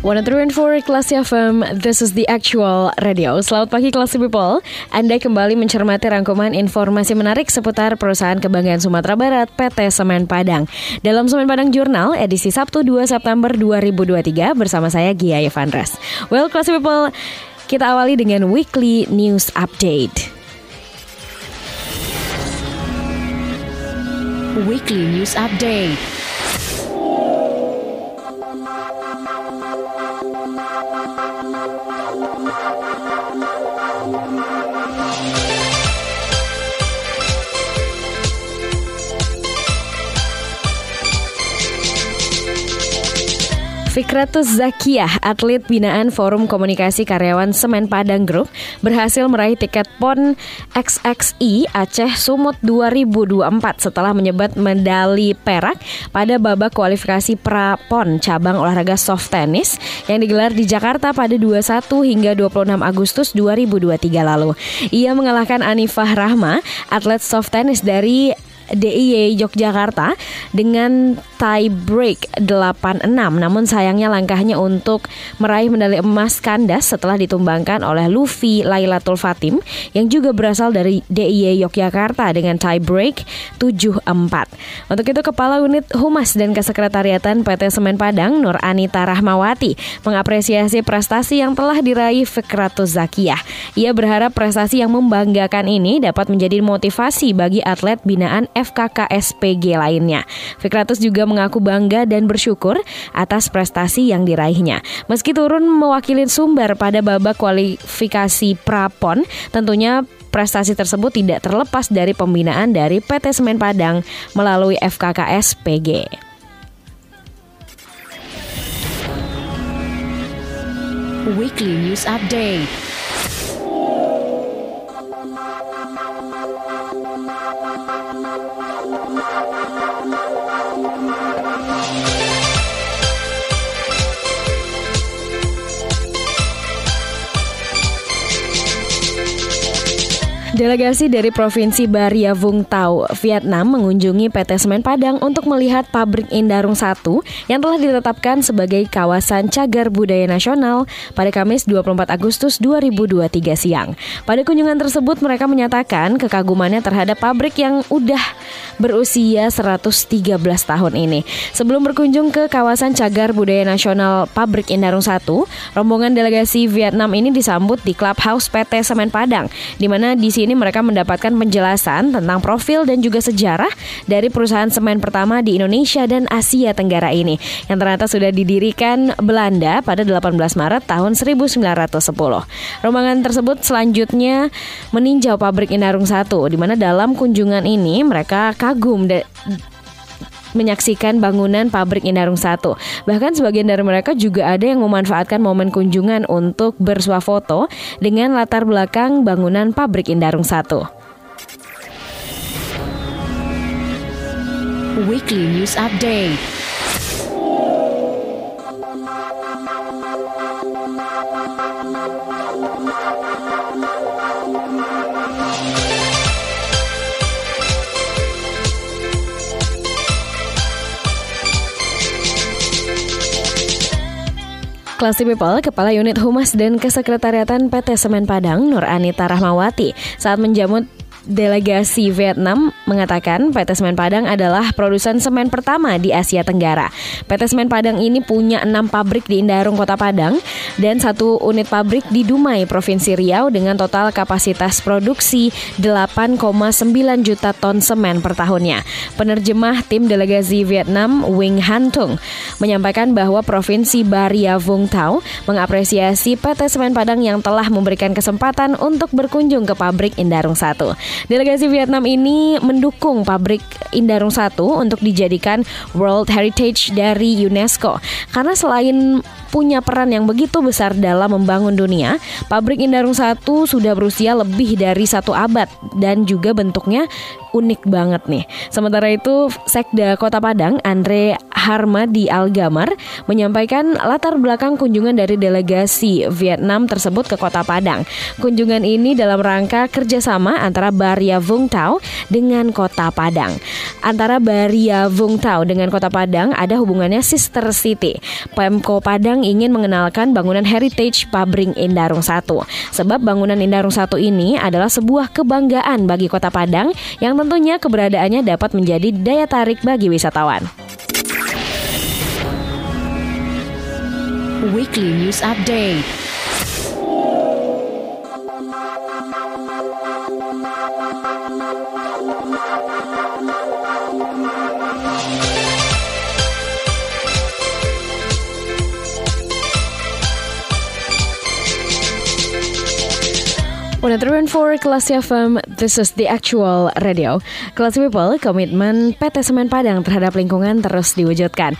One three and four Kelas FM, this is the actual radio. Selamat pagi Kelas People. Anda kembali mencermati rangkuman informasi menarik seputar perusahaan kebanggaan Sumatera Barat PT Semen Padang. Dalam Semen Padang Jurnal edisi Sabtu 2 September 2023 bersama saya Gia Evandras. Well Kelas People, kita awali dengan weekly news update. Weekly News Update. Fikratus Zakiyah, atlet binaan Forum Komunikasi Karyawan Semen Padang Group, berhasil meraih tiket PON XXI Aceh Sumut 2024 setelah menyebat medali perak pada babak kualifikasi pra-PON cabang olahraga soft tennis yang digelar di Jakarta pada 21 hingga 26 Agustus 2023 lalu. Ia mengalahkan Anifah Rahma, atlet soft tennis dari DIY Yogyakarta dengan tie break 8-6 namun sayangnya langkahnya untuk meraih medali emas kandas setelah ditumbangkan oleh Luffy Lailatul Fatim yang juga berasal dari DIY Yogyakarta dengan tie break 7-4. Untuk itu Kepala Unit Humas dan Kesekretariatan PT Semen Padang Nur Anita Rahmawati mengapresiasi prestasi yang telah diraih Fikratus Zakiyah. Ia berharap prestasi yang membanggakan ini dapat menjadi motivasi bagi atlet binaan FKKSPG lainnya. Fikratus juga mengaku bangga dan bersyukur atas prestasi yang diraihnya. Meski turun mewakili sumber pada babak kualifikasi Prapon, tentunya prestasi tersebut tidak terlepas dari pembinaan dari PT Semen Padang melalui FKKSPG. Weekly News Update. Delegasi dari Provinsi Baria Vung Tau, Vietnam mengunjungi PT Semen Padang untuk melihat pabrik Indarung 1 yang telah ditetapkan sebagai kawasan cagar budaya nasional pada Kamis 24 Agustus 2023 siang. Pada kunjungan tersebut mereka menyatakan kekagumannya terhadap pabrik yang udah berusia 113 tahun ini. Sebelum berkunjung ke kawasan cagar budaya nasional pabrik Indarung 1, rombongan delegasi Vietnam ini disambut di Clubhouse PT Semen Padang, di mana di sini mereka mendapatkan penjelasan tentang profil dan juga sejarah dari perusahaan semen pertama di Indonesia dan Asia Tenggara ini yang ternyata sudah didirikan Belanda pada 18 Maret tahun 1910. Rombongan tersebut selanjutnya meninjau pabrik Indarung 1 di mana dalam kunjungan ini mereka kagum menyaksikan bangunan pabrik Indarung 1. Bahkan sebagian dari mereka juga ada yang memanfaatkan momen kunjungan untuk bersuah foto dengan latar belakang bangunan pabrik Indarung 1. Weekly News Update. Classy People, Kepala Unit Humas dan Kesekretariatan PT Semen Padang, Nur Anita Rahmawati, saat menjamu delegasi Vietnam mengatakan PT Semen Padang adalah produsen semen pertama di Asia Tenggara. PT Semen Padang ini punya enam pabrik di Indarung, Kota Padang, dan satu unit pabrik di Dumai, Provinsi Riau dengan total kapasitas produksi 8,9 juta ton semen per tahunnya. Penerjemah tim delegasi Vietnam Wing Hantung menyampaikan bahwa Provinsi Baria Vung Tau mengapresiasi PT Semen Padang yang telah memberikan kesempatan untuk berkunjung ke pabrik Indarung 1. Delegasi Vietnam ini mendukung pabrik Indarung 1 untuk dijadikan World Heritage dari UNESCO. Karena selain punya peran yang begitu besar dalam membangun dunia, pabrik Indarung 1 sudah berusia lebih dari satu abad dan juga bentuknya unik banget nih. Sementara itu, Sekda Kota Padang, Andre Harmadi Algamar, menyampaikan latar belakang kunjungan dari delegasi Vietnam tersebut ke Kota Padang. Kunjungan ini dalam rangka kerjasama antara Baria Vung Tau dengan Kota Padang. Antara Baria Vung Tau dengan Kota Padang ada hubungannya sister city. Pemko Padang ingin mengenalkan bangunan heritage pabrik Indarung 1. Sebab bangunan Indarung 1 ini adalah sebuah kebanggaan bagi Kota Padang yang tentunya keberadaannya dapat menjadi daya tarik bagi wisatawan. Weekly News Update. 103.4 Kelas FM, this is the actual radio. Kelas People, komitmen PT Semen Padang terhadap lingkungan terus diwujudkan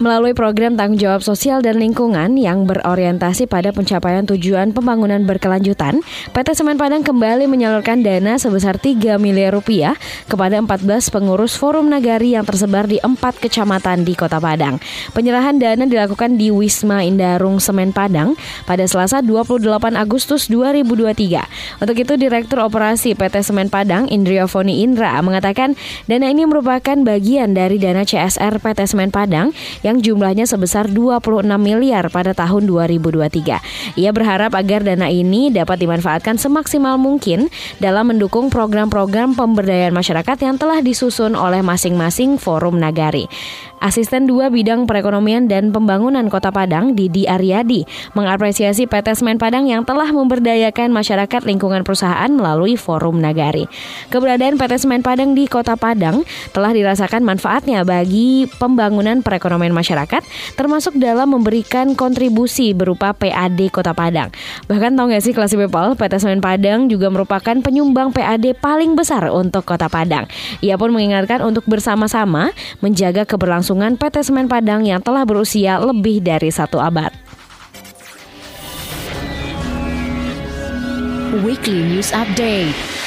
melalui program tanggung jawab sosial dan lingkungan yang berorientasi pada pencapaian tujuan pembangunan berkelanjutan, PT Semen Padang kembali menyalurkan dana sebesar 3 miliar rupiah kepada 14 pengurus Forum Nagari yang tersebar di empat kecamatan di Kota Padang. Penyerahan dana dilakukan di Wisma Indarung Semen Padang pada Selasa 28 Agustus 2023. Untuk itu Direktur Operasi PT Semen Padang Indriofoni Indra mengatakan dana ini merupakan bagian dari dana CSR PT Semen Padang yang yang jumlahnya sebesar 26 miliar pada tahun 2023. Ia berharap agar dana ini dapat dimanfaatkan semaksimal mungkin dalam mendukung program-program pemberdayaan masyarakat yang telah disusun oleh masing-masing forum nagari. Asisten 2 Bidang Perekonomian dan Pembangunan Kota Padang, Didi Aryadi, mengapresiasi PT Semen Padang yang telah memberdayakan masyarakat lingkungan perusahaan melalui Forum Nagari. Keberadaan PT Semen Padang di Kota Padang telah dirasakan manfaatnya bagi pembangunan perekonomian masyarakat, termasuk dalam memberikan kontribusi berupa PAD Kota Padang. Bahkan tahu nggak sih kelas people, PT Semen Padang juga merupakan penyumbang PAD paling besar untuk Kota Padang. Ia pun mengingatkan untuk bersama-sama menjaga keberlangsungan kelangsungan PT Semen Padang yang telah berusia lebih dari satu abad. Weekly News Update.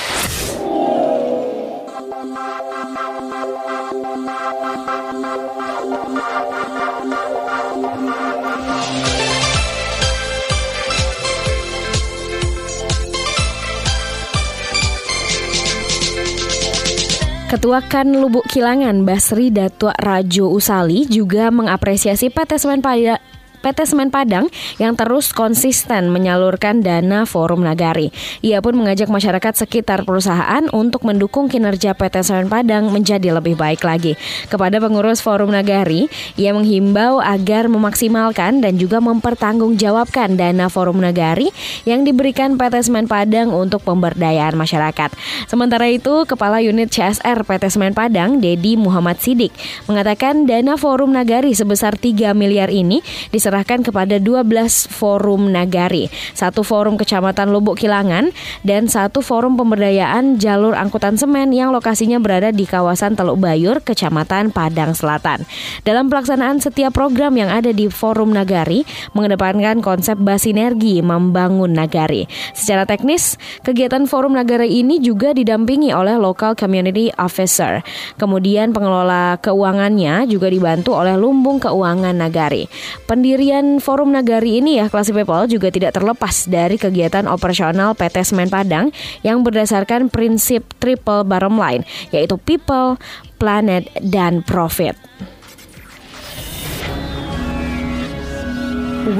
Ketua Kan Lubuk Kilangan Basri Datuk Rajo Usali juga mengapresiasi PT Semen Padang PT Semen Padang yang terus konsisten menyalurkan dana Forum Nagari. Ia pun mengajak masyarakat sekitar perusahaan untuk mendukung kinerja PT Semen Padang menjadi lebih baik lagi. Kepada pengurus Forum Nagari, ia menghimbau agar memaksimalkan dan juga mempertanggungjawabkan dana Forum Nagari yang diberikan PT Semen Padang untuk pemberdayaan masyarakat. Sementara itu, Kepala Unit CSR PT Semen Padang, Dedi Muhammad Sidik, mengatakan dana Forum Nagari sebesar 3 miliar ini diserahkan diserahkan kepada 12 forum nagari, satu forum kecamatan Lubuk Kilangan, dan satu forum pemberdayaan jalur angkutan semen yang lokasinya berada di kawasan Teluk Bayur, Kecamatan Padang Selatan. Dalam pelaksanaan setiap program yang ada di forum nagari, mengedepankan konsep basinergi membangun nagari. Secara teknis, kegiatan forum nagari ini juga didampingi oleh local community officer. Kemudian pengelola keuangannya juga dibantu oleh lumbung keuangan nagari. Pendiri Pendirian Forum Nagari ini ya Classy People juga tidak terlepas dari kegiatan operasional PT Semen Padang yang berdasarkan prinsip triple bottom line yaitu people, planet, dan profit.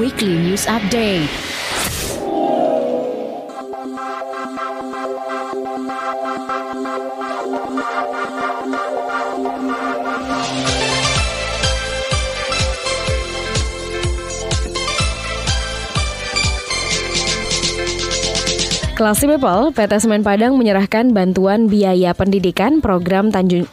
Weekly News Update Classy People, PT Semen Padang menyerahkan bantuan biaya pendidikan program Tanjung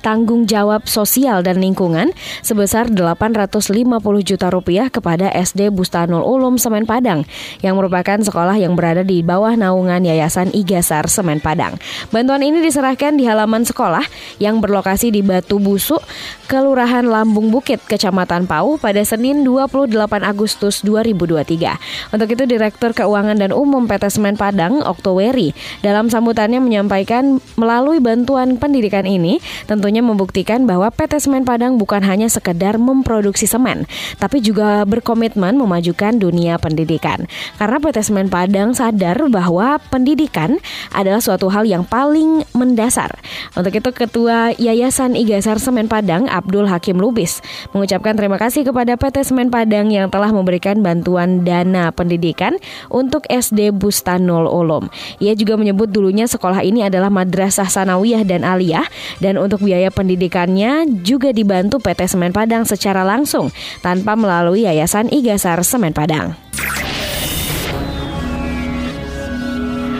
tanggung jawab sosial dan lingkungan sebesar 850 juta rupiah kepada SD Bustanul Ulum Semen Padang yang merupakan sekolah yang berada di bawah naungan Yayasan Igasar Semen Padang. Bantuan ini diserahkan di halaman sekolah yang berlokasi di Batu Busuk, Kelurahan Lambung Bukit, Kecamatan Pau pada Senin 28 Agustus 2023. Untuk itu Direktur Keuangan dan Umum PT Semen Padang, Oktoweri, dalam sambutannya menyampaikan melalui bantuan pendidikan ini tentunya membuktikan bahwa PT Semen Padang bukan hanya sekedar memproduksi semen, tapi juga berkomitmen memajukan dunia pendidikan. Karena PT Semen Padang sadar bahwa pendidikan adalah suatu hal yang paling mendasar. Untuk itu Ketua Yayasan Igasar Semen Padang, Abdul Hakim Lubis, mengucapkan terima kasih kepada PT Semen Padang yang telah memberikan bantuan dana pendidikan untuk SD Bustanul Ulum. Ia juga menyebut dulunya sekolah ini adalah madrasah sanawiyah dan aliyah dan untuk biaya pendidikannya juga dibantu PT Semen Padang secara langsung tanpa melalui Yayasan Igasar Semen Padang.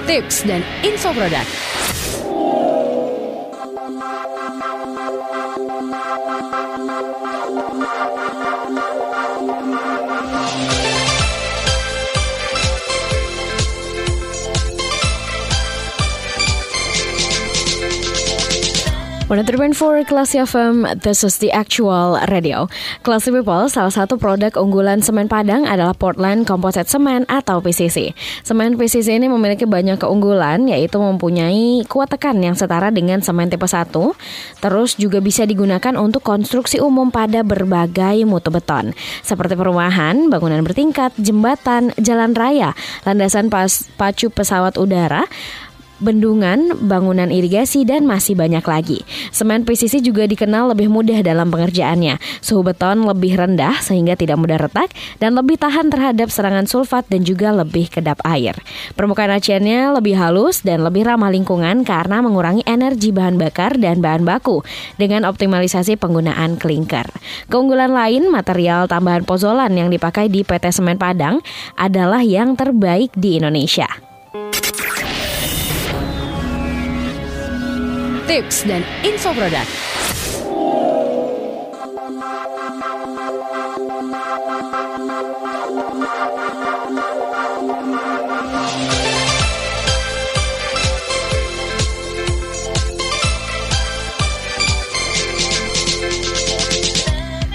Tips dan info produk. For Classy FM, this is the actual radio. Classy People, salah satu produk unggulan semen Padang adalah Portland Composite Cement atau PCC. Semen PCC ini memiliki banyak keunggulan, yaitu mempunyai kuat tekan yang setara dengan semen tipe 1, terus juga bisa digunakan untuk konstruksi umum pada berbagai mutu beton, seperti perumahan, bangunan bertingkat, jembatan, jalan raya, landasan pas, pacu pesawat udara, bendungan, bangunan irigasi, dan masih banyak lagi. Semen PCC juga dikenal lebih mudah dalam pengerjaannya. Suhu beton lebih rendah sehingga tidak mudah retak dan lebih tahan terhadap serangan sulfat dan juga lebih kedap air. Permukaan aciannya lebih halus dan lebih ramah lingkungan karena mengurangi energi bahan bakar dan bahan baku dengan optimalisasi penggunaan klinker. Keunggulan lain, material tambahan pozolan yang dipakai di PT Semen Padang adalah yang terbaik di Indonesia. Tips dan info produk.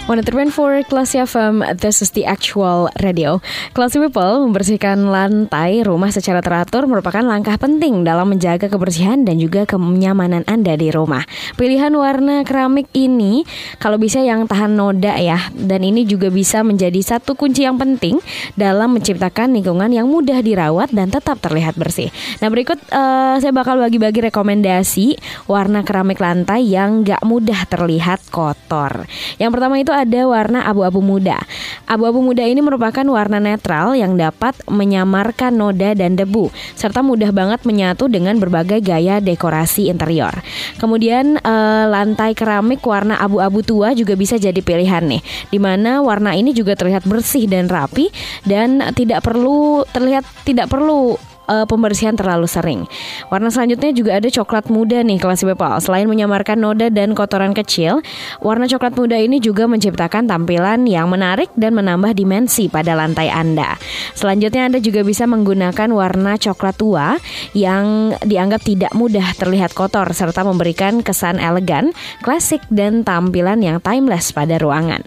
For Classy FM, this is the actual radio. Classy People, membersihkan lantai rumah secara teratur merupakan langkah penting dalam menjaga kebersihan dan juga kenyamanan Anda di rumah. Pilihan warna keramik ini kalau bisa yang tahan noda ya, dan ini juga bisa menjadi satu kunci yang penting dalam menciptakan lingkungan yang mudah dirawat dan tetap terlihat bersih. Nah berikut uh, saya bakal bagi-bagi rekomendasi warna keramik lantai yang gak mudah terlihat kotor. Yang pertama itu ada warna abu-abu muda. Abu-abu muda ini merupakan warna netral yang dapat menyamarkan noda dan debu serta mudah banget menyatu dengan berbagai gaya dekorasi interior. Kemudian eh, lantai keramik warna abu-abu tua juga bisa jadi pilihan nih, di mana warna ini juga terlihat bersih dan rapi dan tidak perlu terlihat tidak perlu uh, pembersihan terlalu sering. Warna selanjutnya juga ada coklat muda nih kelas People. Selain menyamarkan noda dan kotoran kecil, warna coklat muda ini juga menciptakan tampilan yang menarik dan menambah dimensi pada lantai Anda. Selanjutnya Anda juga bisa menggunakan warna coklat tua yang dianggap tidak mudah terlihat kotor serta memberikan kesan elegan, klasik dan tampilan yang timeless pada ruangan.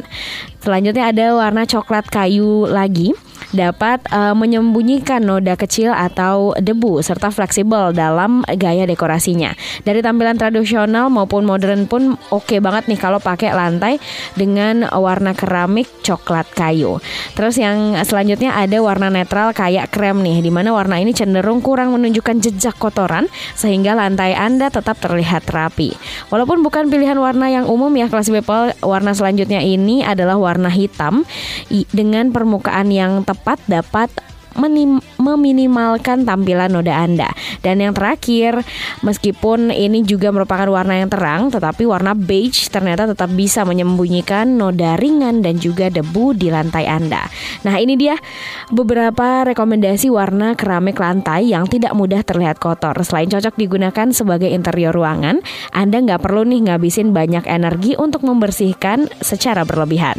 Selanjutnya ada warna coklat kayu lagi dapat uh, menyembunyikan noda kecil atau debu serta fleksibel dalam gaya dekorasinya. Dari tampilan tradisional maupun modern pun oke okay banget nih kalau pakai lantai dengan warna keramik coklat kayu. Terus yang selanjutnya ada warna netral kayak krem nih, di mana warna ini cenderung kurang menunjukkan jejak kotoran sehingga lantai Anda tetap terlihat rapi. Walaupun bukan pilihan warna yang umum ya kelas people, warna selanjutnya ini adalah warna hitam dengan permukaan yang tepat dapat meminimalkan tampilan noda Anda. Dan yang terakhir, meskipun ini juga merupakan warna yang terang, tetapi warna beige ternyata tetap bisa menyembunyikan noda ringan dan juga debu di lantai Anda. Nah, ini dia beberapa rekomendasi warna keramik lantai yang tidak mudah terlihat kotor. Selain cocok digunakan sebagai interior ruangan, Anda nggak perlu nih ngabisin banyak energi untuk membersihkan secara berlebihan.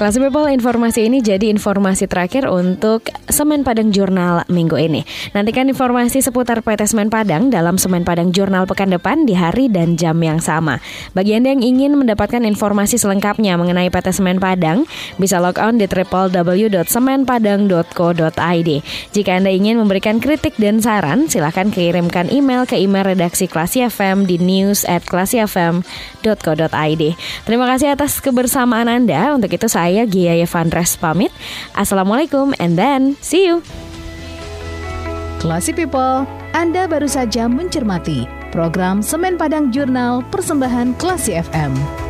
Kelas People, informasi ini jadi informasi terakhir untuk Semen Padang Jurnal minggu ini. Nantikan informasi seputar PT Semen Padang dalam Semen Padang Jurnal pekan depan di hari dan jam yang sama. Bagi Anda yang ingin mendapatkan informasi selengkapnya mengenai PT Semen Padang, bisa log on di www.semenpadang.co.id. Jika Anda ingin memberikan kritik dan saran, silahkan kirimkan email ke email redaksi Klasi FM di news at. Terima kasih atas kebersamaan Anda. Untuk itu saya saya Gia Yevandres pamit. Assalamualaikum and then see you. Classy People, Anda baru saja mencermati program Semen Padang Jurnal Persembahan Klasi FM.